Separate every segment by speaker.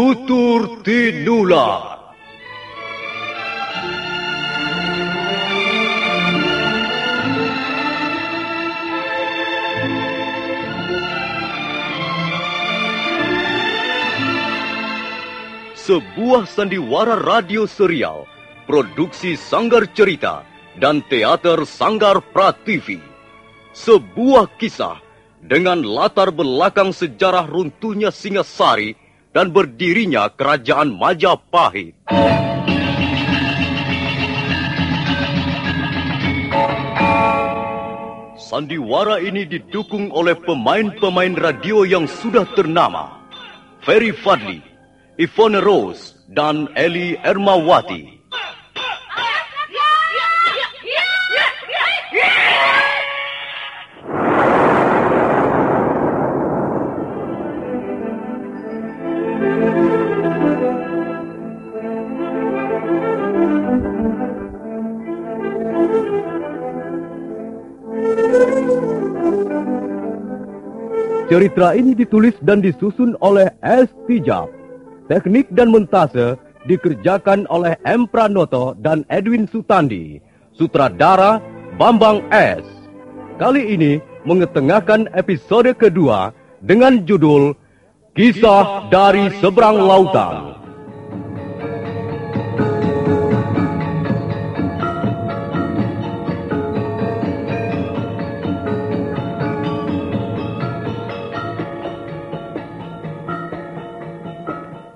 Speaker 1: Tutur Tinula. Sebuah sandiwara radio serial, produksi Sanggar Cerita dan Teater Sanggar Prativi. Sebuah kisah dengan latar belakang sejarah runtuhnya Singasari dan berdirinya kerajaan Majapahit. Sandiwara ini didukung oleh pemain-pemain radio yang sudah ternama. Ferry Fadli, Ivone Rose, dan Eli Ermawati. Cerita ini ditulis dan disusun oleh S. Tijab. Teknik dan montase dikerjakan oleh M. Pranoto dan Edwin Sutandi. Sutradara Bambang S. Kali ini mengetengahkan episode kedua dengan judul Kisah dari Seberang Lautan.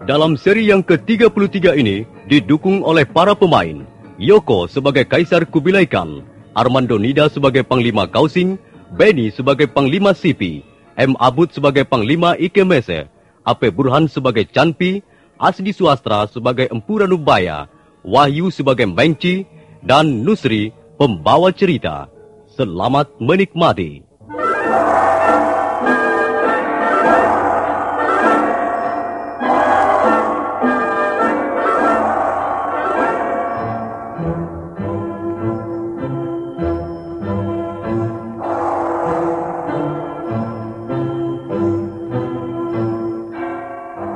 Speaker 1: Dalam seri yang ke-33 ini didukung oleh para pemain Yoko sebagai Kaisar Kubilai Khan, Armando Nida sebagai Panglima Kausing, Benny sebagai Panglima Sipi, M. Abud sebagai Panglima Ikemese, Ape Burhan sebagai Canpi, Asdi Suastra sebagai Empu Ranubaya, Wahyu sebagai Mengci, dan Nusri pembawa cerita. Selamat menikmati.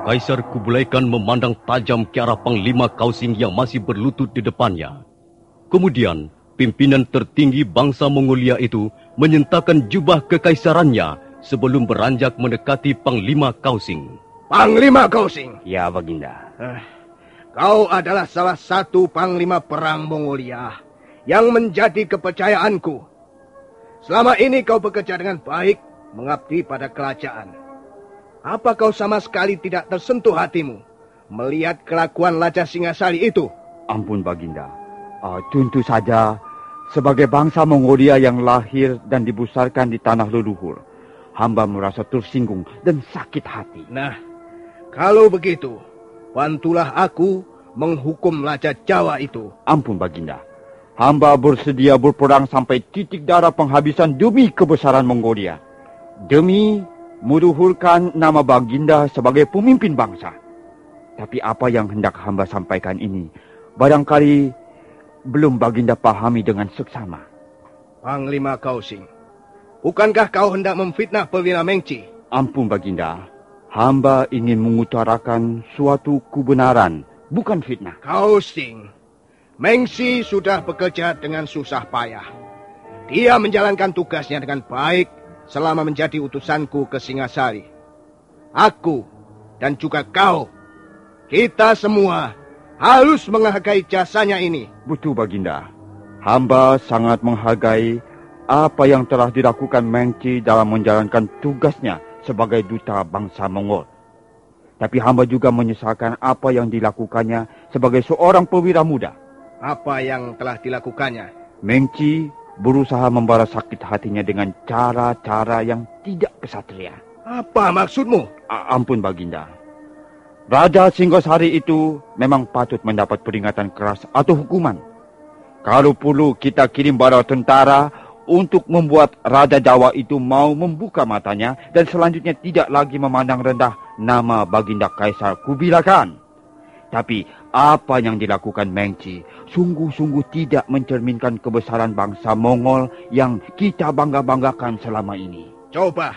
Speaker 1: Kaisar Kublai Khan memandang tajam ke arah Panglima Kausing yang masih berlutut di depannya. Kemudian, pimpinan tertinggi bangsa Mongolia itu menyentakan jubah kekaisarannya sebelum beranjak mendekati Panglima Kausing.
Speaker 2: Panglima Kausing.
Speaker 3: Ya, Baginda.
Speaker 2: Eh, kau adalah salah satu panglima perang Mongolia yang menjadi kepercayaanku. Selama ini kau bekerja dengan baik, mengabdi pada kerajaan. Apa kau sama sekali tidak tersentuh hatimu melihat kelakuan Raja Singasari itu?
Speaker 3: Ampun, Baginda. Uh, tentu saja, sebagai bangsa Mongolia yang lahir dan dibesarkan di tanah leluhur, hamba merasa tersinggung dan sakit hati.
Speaker 2: Nah, kalau begitu, bantulah aku menghukum Raja Jawa itu.
Speaker 3: Ampun, Baginda. Hamba bersedia berperang sampai titik darah penghabisan demi kebesaran Mongolia. Demi meluhurkan nama Baginda sebagai pemimpin bangsa. Tapi apa yang hendak hamba sampaikan ini, barangkali belum Baginda pahami dengan seksama.
Speaker 2: Panglima Kausing, bukankah kau hendak memfitnah Perwira Mengci?
Speaker 3: Ampun Baginda, Hamba ingin mengutarakan suatu kebenaran, bukan fitnah.
Speaker 2: Kau sing. Mengsi sudah bekerja dengan susah payah. Dia menjalankan tugasnya dengan baik selama menjadi utusanku ke Singasari. Aku dan juga kau, kita semua harus menghargai jasanya ini.
Speaker 3: Betul, Baginda. Hamba sangat menghargai apa yang telah dilakukan Mengci dalam menjalankan tugasnya sebagai duta bangsa Mongol. Tapi hamba juga menyesalkan apa yang dilakukannya sebagai seorang perwira muda.
Speaker 2: Apa yang telah dilakukannya?
Speaker 3: Mengci berusaha membalas sakit hatinya dengan cara-cara yang tidak kesatria.
Speaker 2: Apa maksudmu?
Speaker 3: A ampun Baginda. Raja Singgosari itu memang patut mendapat peringatan keras atau hukuman. Kalau perlu kita kirim bala tentara untuk membuat Raja Jawa itu mau membuka matanya dan selanjutnya tidak lagi memandang rendah nama Baginda Kaisar Kubilakan. Tapi apa yang dilakukan Mengci sungguh-sungguh tidak mencerminkan kebesaran bangsa Mongol yang kita bangga-banggakan selama ini.
Speaker 2: Coba,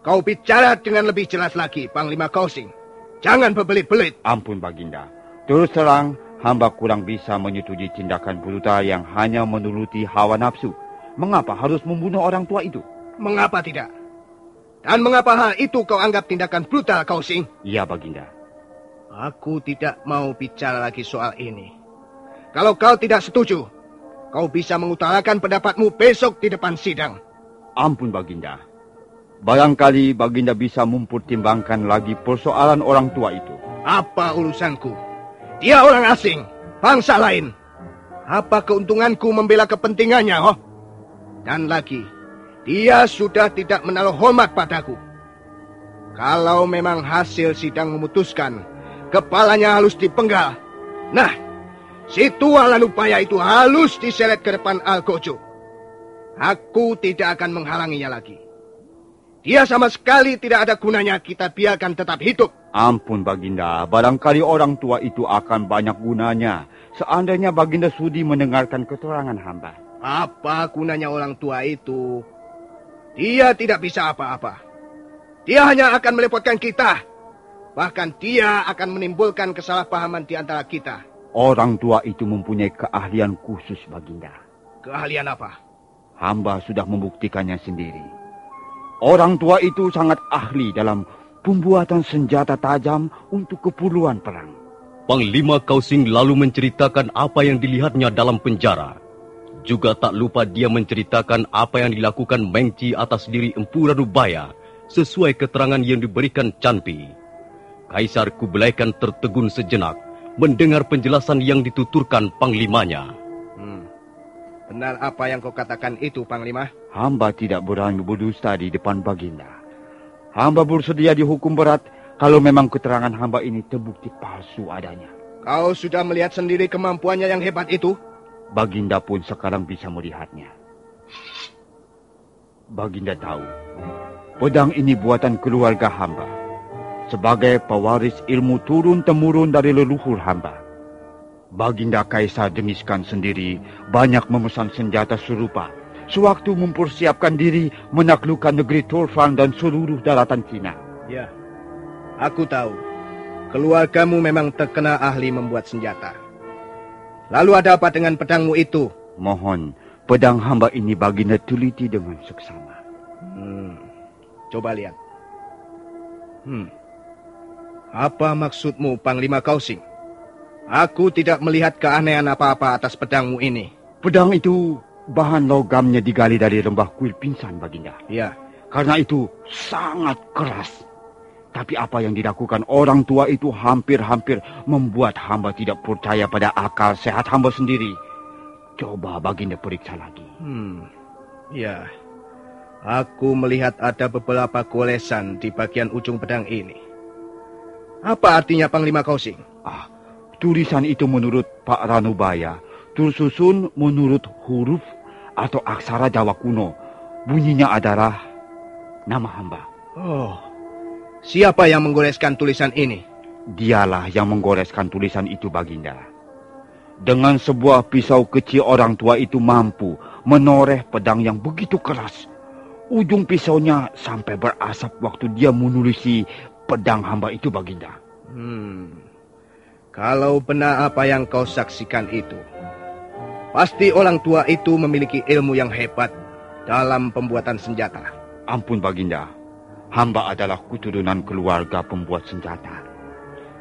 Speaker 2: kau bicara dengan lebih jelas lagi, Panglima Kausing. Jangan berbelit-belit.
Speaker 3: Ampun, Baginda. Terus terang, hamba kurang bisa menyetujui tindakan brutal yang hanya menuruti hawa nafsu Mengapa harus membunuh orang tua itu?
Speaker 2: Mengapa tidak? Dan mengapa hal itu kau anggap tindakan brutal, kau sing?
Speaker 3: Iya, Baginda.
Speaker 2: Aku tidak mau bicara lagi soal ini. Kalau kau tidak setuju, kau bisa mengutarakan pendapatmu besok di depan sidang.
Speaker 3: Ampun, Baginda. Barangkali Baginda bisa mempertimbangkan lagi persoalan orang tua itu.
Speaker 2: Apa urusanku? Dia orang asing, bangsa lain. Apa keuntunganku membela kepentingannya, oh? Dan lagi, dia sudah tidak menaruh hormat padaku. Kalau memang hasil sidang memutuskan, kepalanya harus dipenggal. Nah, si tua Lanupaya itu halus diseret ke depan Algojo. Aku tidak akan menghalanginya lagi. Dia sama sekali tidak ada gunanya kita biarkan tetap hidup.
Speaker 3: Ampun Baginda, barangkali orang tua itu akan banyak gunanya. Seandainya Baginda sudi mendengarkan keterangan hamba.
Speaker 2: Apa gunanya orang tua itu? Dia tidak bisa apa-apa. Dia hanya akan merepotkan kita. Bahkan dia akan menimbulkan kesalahpahaman di antara kita.
Speaker 3: Orang tua itu mempunyai keahlian khusus, Baginda.
Speaker 2: Keahlian apa?
Speaker 3: Hamba sudah membuktikannya sendiri. Orang tua itu sangat ahli dalam pembuatan senjata tajam untuk keperluan perang.
Speaker 1: Panglima Kausing lalu menceritakan apa yang dilihatnya dalam penjara. Juga tak lupa dia menceritakan apa yang dilakukan Mengci atas diri Empu Ranubaya sesuai keterangan yang diberikan Canpi. Kaisar Kublai Khan tertegun sejenak mendengar penjelasan yang dituturkan Panglimanya.
Speaker 2: Hmm. Benar apa yang kau katakan itu, Panglima?
Speaker 3: Hamba tidak berani berdusta di depan Baginda. Hamba bersedia dihukum berat kalau memang keterangan hamba ini terbukti palsu adanya.
Speaker 2: Kau sudah melihat sendiri kemampuannya yang hebat itu?
Speaker 3: Baginda pun sekarang bisa melihatnya. Baginda tahu, pedang ini buatan keluarga hamba. Sebagai pewaris ilmu turun-temurun dari leluhur hamba. Baginda Kaisar Dengiskan sendiri banyak memesan senjata serupa sewaktu mempersiapkan diri menaklukkan negeri Turfan dan seluruh daratan Cina.
Speaker 2: Ya, aku tahu. Keluargamu memang terkenal ahli membuat senjata. Lalu ada apa dengan pedangmu itu?
Speaker 3: Mohon, pedang hamba ini baginda teliti dengan seksama.
Speaker 2: Hmm, coba lihat. Hmm, apa maksudmu, Panglima Kausing? Aku tidak melihat keanehan apa-apa atas pedangmu ini.
Speaker 3: Pedang itu bahan logamnya digali dari lembah kuil pingsan, Baginda.
Speaker 2: Ya.
Speaker 3: Karena itu sangat keras. Tapi apa yang dilakukan orang tua itu hampir-hampir membuat hamba tidak percaya pada akal sehat hamba sendiri. Coba baginda periksa lagi.
Speaker 2: Hmm, ya. Aku melihat ada beberapa golesan di bagian ujung pedang ini. Apa artinya Panglima Kausing?
Speaker 3: Ah, tulisan itu menurut Pak Ranubaya tersusun menurut huruf atau aksara Jawa kuno. Bunyinya adalah nama hamba.
Speaker 2: Oh, Siapa yang menggoreskan tulisan ini?
Speaker 3: Dialah yang menggoreskan tulisan itu, Baginda. Dengan sebuah pisau kecil orang tua itu mampu menoreh pedang yang begitu keras. Ujung pisaunya sampai berasap waktu dia menulisi pedang hamba itu, Baginda.
Speaker 2: Hmm. Kalau benar apa yang kau saksikan itu, pasti orang tua itu memiliki ilmu yang hebat dalam pembuatan senjata.
Speaker 3: Ampun, Baginda. Hamba adalah keturunan keluarga pembuat senjata.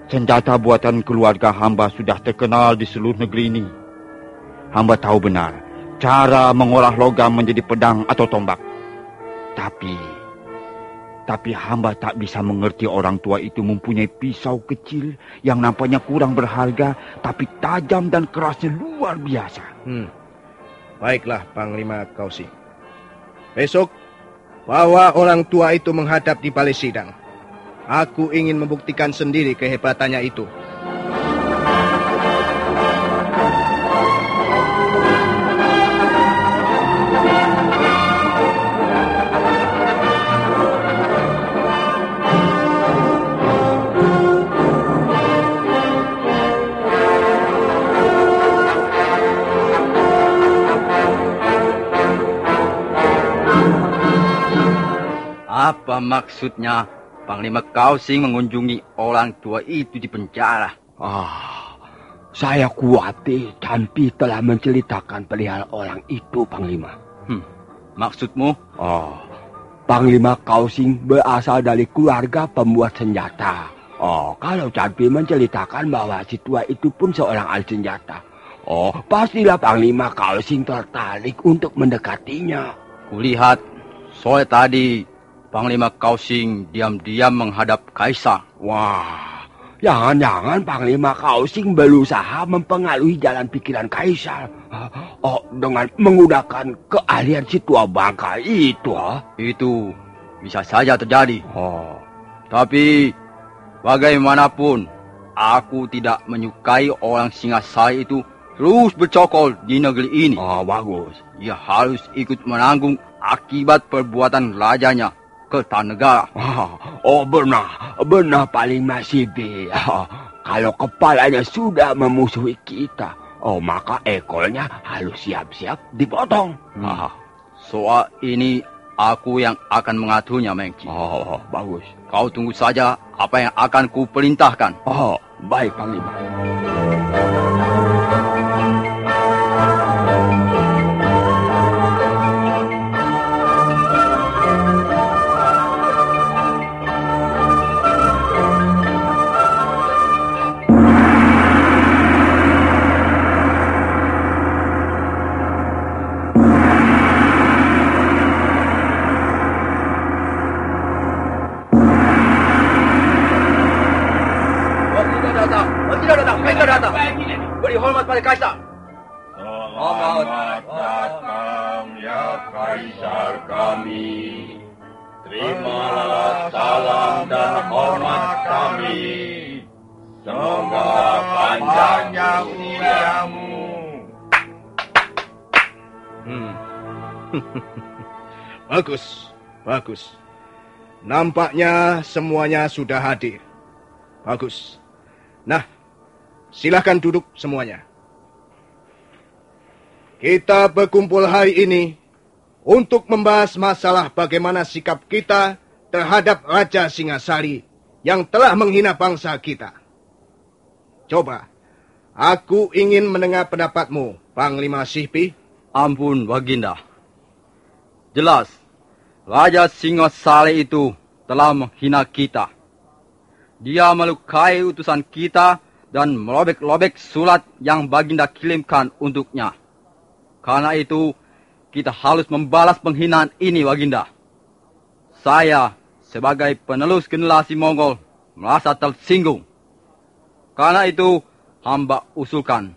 Speaker 3: Senjata buatan keluarga hamba sudah terkenal di seluruh negeri ini. Hamba tahu benar cara mengolah logam menjadi pedang atau tombak. Tapi, tapi hamba tak bisa mengerti orang tua itu mempunyai pisau kecil yang nampaknya kurang berharga, tapi tajam dan kerasnya luar biasa.
Speaker 2: Hmm. Baiklah, Panglima Kausi. Besok, bawa orang tua itu menghadap di balai sidang. Aku ingin membuktikan sendiri kehebatannya itu.
Speaker 4: Apa maksudnya Panglima Kausing mengunjungi orang tua itu di penjara?
Speaker 5: Ah, saya khawatir Campi telah menceritakan perihal orang itu, Panglima.
Speaker 4: Hmm, maksudmu?
Speaker 5: Oh, Panglima Kausing berasal dari keluarga pembuat senjata. Oh, kalau Campi menceritakan bahwa si tua itu pun seorang ahli senjata. Oh, pastilah Panglima Kausing tertarik untuk mendekatinya.
Speaker 4: Kulihat sore tadi Panglima Kausing diam-diam menghadap Kaisar.
Speaker 5: Wah, jangan-jangan Panglima Kausing berusaha mempengaruhi jalan pikiran Kaisar. Oh, dengan menggunakan keahlian si tua bangka itu, ha?
Speaker 4: Itu bisa saja terjadi.
Speaker 5: Oh,
Speaker 4: Tapi bagaimanapun, aku tidak menyukai orang Singasari itu terus bercokol di negeri ini.
Speaker 5: oh bagus.
Speaker 4: Ia harus ikut menanggung akibat perbuatan rajanya tanah negara.
Speaker 5: Oh, benar. Benar paling masih B. Kalau kepalanya sudah memusuhi kita, oh maka ekornya harus siap-siap dipotong. Ah,
Speaker 4: Soal ini aku yang akan mengaturnya, Mengki.
Speaker 5: Oh, bagus.
Speaker 4: Kau tunggu saja apa yang akan ku perintahkan.
Speaker 5: Oh, baik Panglima.
Speaker 2: Bagus, bagus. Nampaknya semuanya sudah hadir. Bagus. Nah, silahkan duduk semuanya. Kita berkumpul hari ini untuk membahas masalah bagaimana sikap kita terhadap Raja Singasari yang telah menghina bangsa kita. Coba, aku ingin mendengar pendapatmu, Panglima Sihpi.
Speaker 4: Ampun, Baginda. Jelas, Raja Singasari itu telah menghina kita. Dia melukai utusan kita dan merobek-robek surat yang Baginda kirimkan untuknya. Karena itu, kita harus membalas penghinaan ini, Baginda. Saya, sebagai penerus generasi Mongol, merasa tersinggung. Karena itu, hamba usulkan.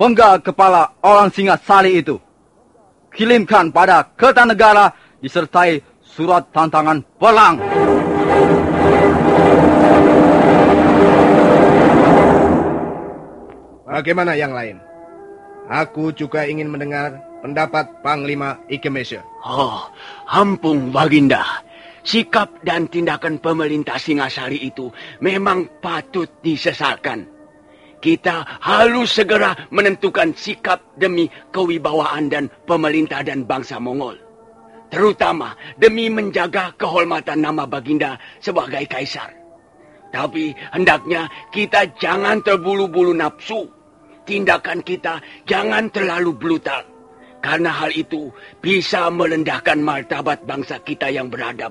Speaker 4: Penggal kepala orang Singasari itu. Kirimkan pada Kertanegara disertai surat tantangan perang.
Speaker 2: Bagaimana yang lain? Aku juga ingin mendengar pendapat Panglima Ikemesya.
Speaker 5: Oh, ampun Baginda. Sikap dan tindakan pemerintah Singasari itu memang patut disesalkan. Kita harus segera menentukan sikap demi kewibawaan dan pemerintah dan bangsa Mongol.
Speaker 6: Terutama demi menjaga kehormatan nama Baginda sebagai kaisar. Tapi hendaknya kita jangan terbulu-bulu nafsu. Tindakan kita jangan terlalu brutal. Karena hal itu bisa merendahkan martabat bangsa kita yang beradab.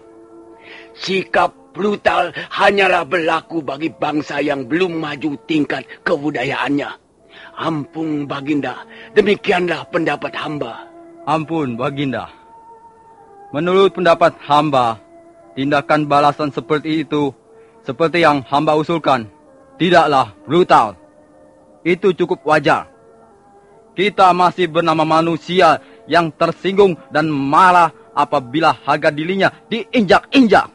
Speaker 6: Sikap brutal hanyalah berlaku bagi bangsa yang belum maju tingkat kebudayaannya. Ampun Baginda, demikianlah pendapat hamba.
Speaker 4: Ampun, Baginda. Menurut pendapat hamba, tindakan balasan seperti itu, seperti yang hamba usulkan, tidaklah brutal. Itu cukup wajar. Kita masih bernama manusia yang tersinggung dan marah apabila harga dirinya diinjak-injak.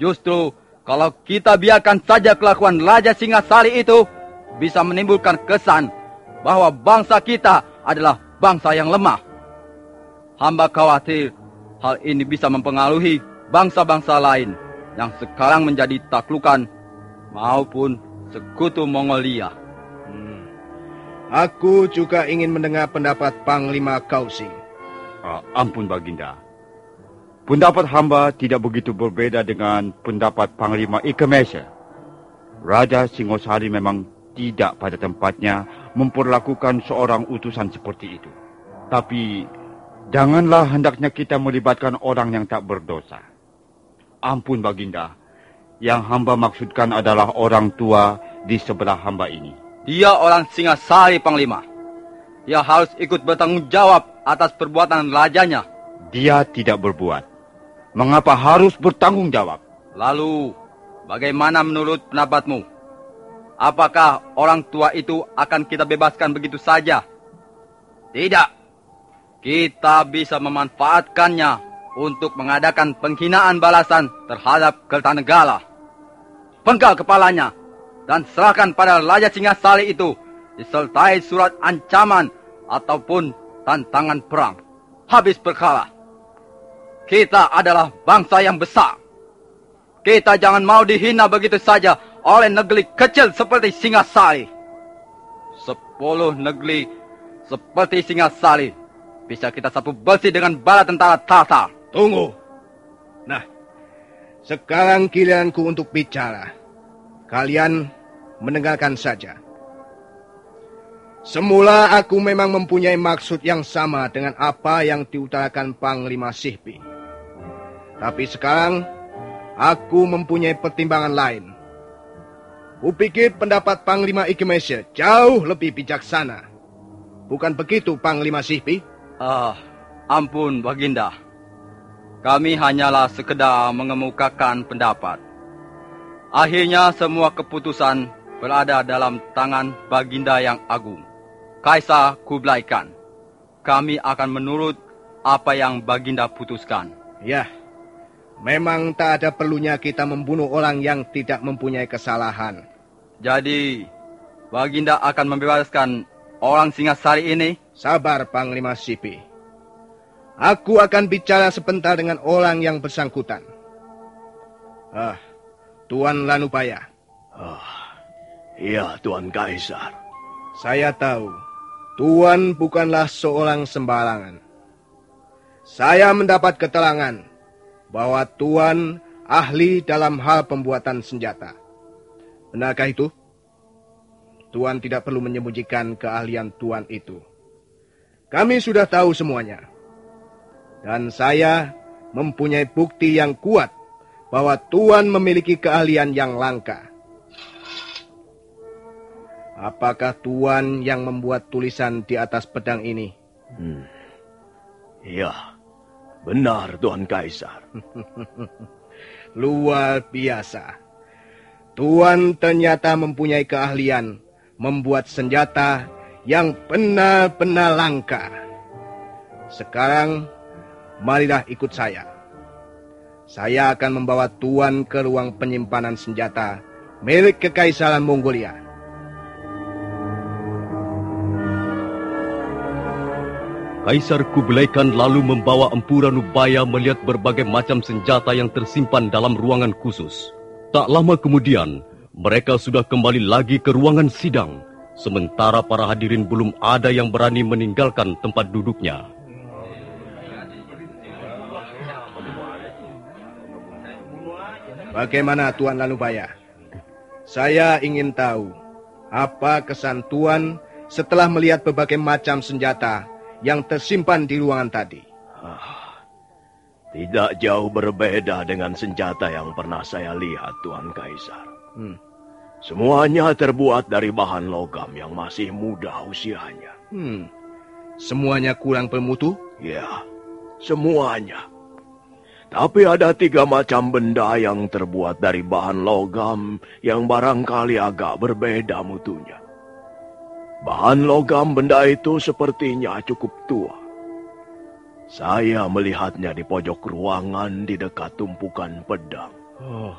Speaker 4: Justru kalau kita biarkan saja kelakuan Raja Singasari itu bisa menimbulkan kesan bahwa bangsa kita adalah bangsa yang lemah. Hamba khawatir hal ini bisa mempengaruhi bangsa-bangsa lain yang sekarang menjadi taklukan maupun sekutu Mongolia.
Speaker 2: Hmm. Aku juga ingin mendengar pendapat Panglima Kausing.
Speaker 3: Ah, ampun Baginda. Pendapat hamba tidak begitu berbeda dengan pendapat Panglima Ikemese. Raja Singosari memang tidak pada tempatnya memperlakukan seorang utusan seperti itu. Tapi janganlah hendaknya kita melibatkan orang yang tak berdosa. Ampun Baginda, yang hamba maksudkan adalah orang tua di sebelah hamba ini.
Speaker 4: Dia orang Singasari Panglima. Dia harus ikut bertanggung jawab atas perbuatan rajanya.
Speaker 3: Dia tidak berbuat. Mengapa harus bertanggung jawab?
Speaker 4: Lalu, bagaimana menurut pendapatmu? Apakah orang tua itu akan kita bebaskan begitu saja? Tidak. Kita bisa memanfaatkannya untuk mengadakan penghinaan balasan terhadap Kertanegara. Penggal kepalanya dan serahkan pada Raja Singasari itu disertai surat ancaman ataupun tantangan perang. Habis perkara. Kita adalah bangsa yang besar. Kita jangan mau dihina begitu saja oleh negeri kecil seperti Singasari. Sepuluh negeri seperti Singasari bisa kita sapu bersih dengan bala tentara Tatar.
Speaker 2: Tunggu. Nah, sekarang giliranku untuk bicara. Kalian mendengarkan saja. Semula aku memang mempunyai maksud yang sama dengan apa yang diutarakan Panglima Sihpi. Tapi sekarang aku mempunyai pertimbangan lain. Kupikir pendapat Panglima Ikemesya jauh lebih bijaksana. Bukan begitu Panglima Sihpi?
Speaker 4: Ah, ampun Baginda. Kami hanyalah sekedar mengemukakan pendapat. Akhirnya semua keputusan berada dalam tangan Baginda yang agung. Kaisar Kublai Khan. Kami akan menurut apa yang Baginda putuskan.
Speaker 2: Ya, Memang tak ada perlunya kita membunuh orang yang tidak mempunyai kesalahan.
Speaker 4: Jadi, Baginda akan membebaskan orang Singasari ini?
Speaker 2: Sabar, Panglima Sipi. Aku akan bicara sebentar dengan orang yang bersangkutan. Ah, Tuan Lanupaya.
Speaker 7: Ah, iya, Tuan Kaisar.
Speaker 2: Saya tahu, Tuan bukanlah seorang sembarangan. Saya mendapat keterangan bahwa Tuan ahli dalam hal pembuatan senjata. Benarkah itu? Tuan tidak perlu menyembunyikan keahlian Tuan itu. Kami sudah tahu semuanya. Dan saya mempunyai bukti yang kuat bahwa Tuan memiliki keahlian yang langka. Apakah Tuan yang membuat tulisan di atas pedang ini?
Speaker 7: Hmm. Ya, Benar, Tuan Kaisar.
Speaker 2: Luar biasa. Tuan ternyata mempunyai keahlian membuat senjata yang benar-benar langka. Sekarang, marilah ikut saya. Saya akan membawa Tuan ke ruang penyimpanan senjata milik Kekaisaran Mongolia.
Speaker 1: Kaisar Kublai Khan lalu membawa Empu Ranubaya melihat berbagai macam senjata yang tersimpan dalam ruangan khusus. Tak lama kemudian, mereka sudah kembali lagi ke ruangan sidang, sementara para hadirin belum ada yang berani meninggalkan tempat duduknya.
Speaker 2: Bagaimana Tuan Lanubaya? Saya ingin tahu apa kesan Tuan setelah melihat berbagai macam senjata yang tersimpan di ruangan tadi.
Speaker 7: Ah, tidak jauh berbeda dengan senjata yang pernah saya lihat, Tuan Kaisar.
Speaker 2: Hmm.
Speaker 7: Semuanya terbuat dari bahan logam yang masih muda usianya.
Speaker 2: Hmm. Semuanya kurang bermutu?
Speaker 7: Ya, semuanya. Tapi ada tiga macam benda yang terbuat dari bahan logam yang barangkali agak berbeda mutunya. Bahan logam benda itu sepertinya cukup tua. Saya melihatnya di pojok ruangan di dekat tumpukan pedang.
Speaker 2: Oh,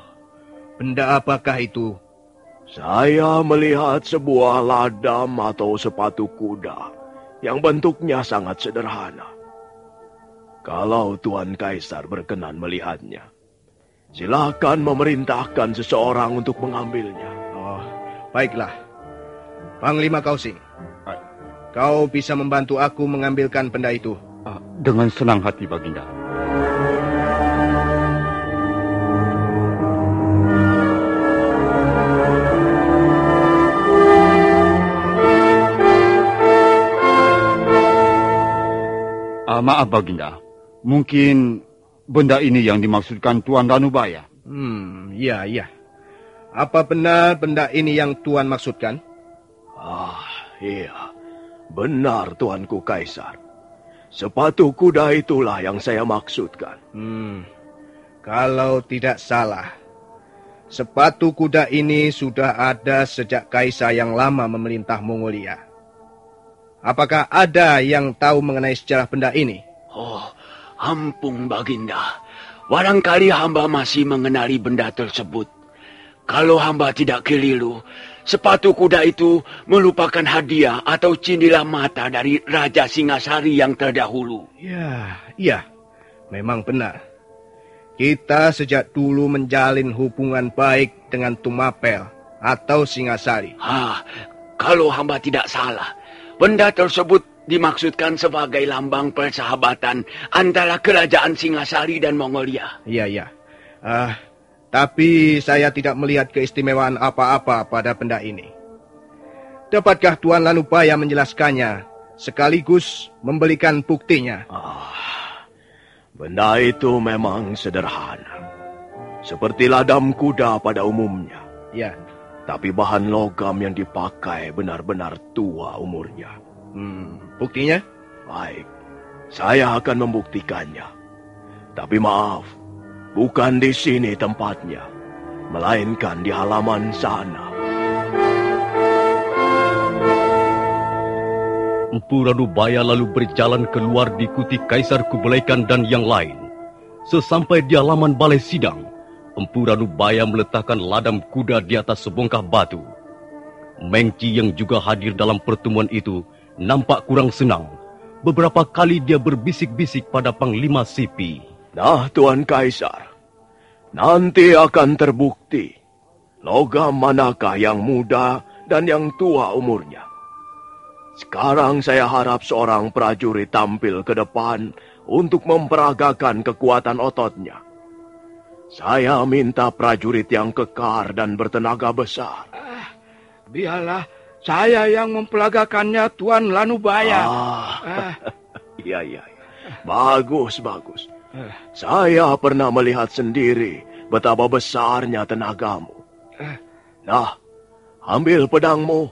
Speaker 2: benda apakah itu?
Speaker 7: Saya melihat sebuah ladam atau sepatu kuda yang bentuknya sangat sederhana. Kalau Tuan Kaisar berkenan melihatnya, silakan memerintahkan seseorang untuk mengambilnya.
Speaker 2: Oh, baiklah. Panglima Kausing, kau bisa membantu aku mengambilkan benda itu.
Speaker 3: Ah, dengan senang hati, Baginda. Ah, maaf, Baginda. Mungkin benda ini yang dimaksudkan Tuan Danubaya.
Speaker 2: Hmm, iya, iya. Apa benar benda ini yang Tuan maksudkan?
Speaker 7: Ah, iya. Benar, Tuanku Kaisar. Sepatu kuda itulah yang saya maksudkan.
Speaker 2: Hmm, kalau tidak salah, sepatu kuda ini sudah ada sejak Kaisar yang lama memerintah Mongolia. Apakah ada yang tahu mengenai sejarah benda ini?
Speaker 6: Oh, ampun Baginda. Barangkali hamba masih mengenali benda tersebut. Kalau hamba tidak keliru, sepatu kuda itu merupakan hadiah atau cindilah mata dari Raja Singasari yang terdahulu.
Speaker 2: Ya, iya. Memang benar. Kita sejak dulu menjalin hubungan baik dengan Tumapel atau Singasari.
Speaker 6: Ah, kalau hamba tidak salah, benda tersebut dimaksudkan sebagai lambang persahabatan antara kerajaan Singasari dan Mongolia.
Speaker 2: Iya, iya. Ah, tapi saya tidak melihat keistimewaan apa-apa pada benda ini. Dapatkah Tuan Lanupaya menjelaskannya sekaligus memberikan buktinya?
Speaker 7: Ah, benda itu memang sederhana. Seperti ladam kuda pada umumnya.
Speaker 2: Ya,
Speaker 7: Tapi bahan logam yang dipakai benar-benar tua umurnya.
Speaker 2: hmm, buktinya?
Speaker 7: Baik, saya akan membuktikannya. Tapi maaf, bukan di sini tempatnya, melainkan di halaman sana.
Speaker 1: Empu Ranubaya lalu berjalan keluar diikuti Kaisar Kublai Khan dan yang lain. Sesampai di halaman balai sidang, Empu Ranubaya meletakkan ladam kuda di atas sebongkah batu. Mengci yang juga hadir dalam pertemuan itu nampak kurang senang. Beberapa kali dia berbisik-bisik pada Panglima Sipi.
Speaker 7: Nah, Tuan Kaisar, nanti akan terbukti logam manakah yang muda dan yang tua umurnya. Sekarang saya harap seorang prajurit tampil ke depan untuk memperagakan kekuatan ototnya. Saya minta prajurit yang kekar dan bertenaga besar.
Speaker 3: Biarlah saya yang mempelagakannya Tuan Lanubaya.
Speaker 7: Ah, iya, iya. iya. Bagus, bagus. Saya pernah melihat sendiri betapa besarnya tenagamu. Nah, ambil pedangmu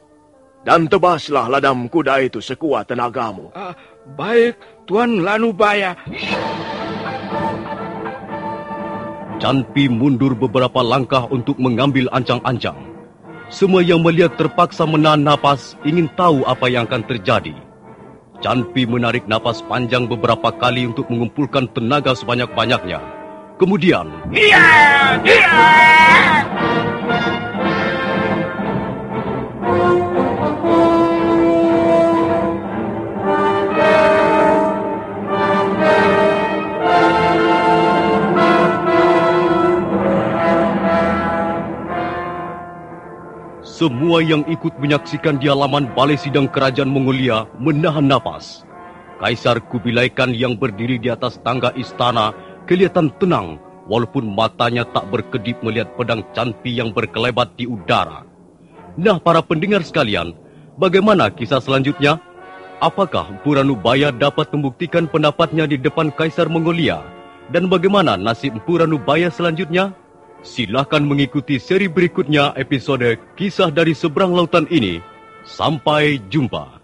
Speaker 7: dan tebaslah ladam kuda itu sekuat tenagamu.
Speaker 3: Ah, baik, Tuan Lanubaya.
Speaker 1: Canpi mundur beberapa langkah untuk mengambil ancang-ancang. Semua yang melihat terpaksa menahan napas ingin tahu apa yang akan terjadi. Canpi menarik napas panjang beberapa kali untuk mengumpulkan tenaga sebanyak-banyaknya. Kemudian, semua yang ikut menyaksikan di halaman balai sidang kerajaan Mongolia menahan napas. Kaisar Kubilai Khan yang berdiri di atas tangga istana kelihatan tenang walaupun matanya tak berkedip melihat pedang Canpi yang berkelebat di udara. Nah, para pendengar sekalian, bagaimana kisah selanjutnya? Apakah Empu Ranubaya dapat membuktikan pendapatnya di depan Kaisar Mongolia? Dan bagaimana nasib Empu Ranubaya selanjutnya? Silahkan mengikuti seri berikutnya episode Kisah dari Seberang Lautan ini. Sampai jumpa.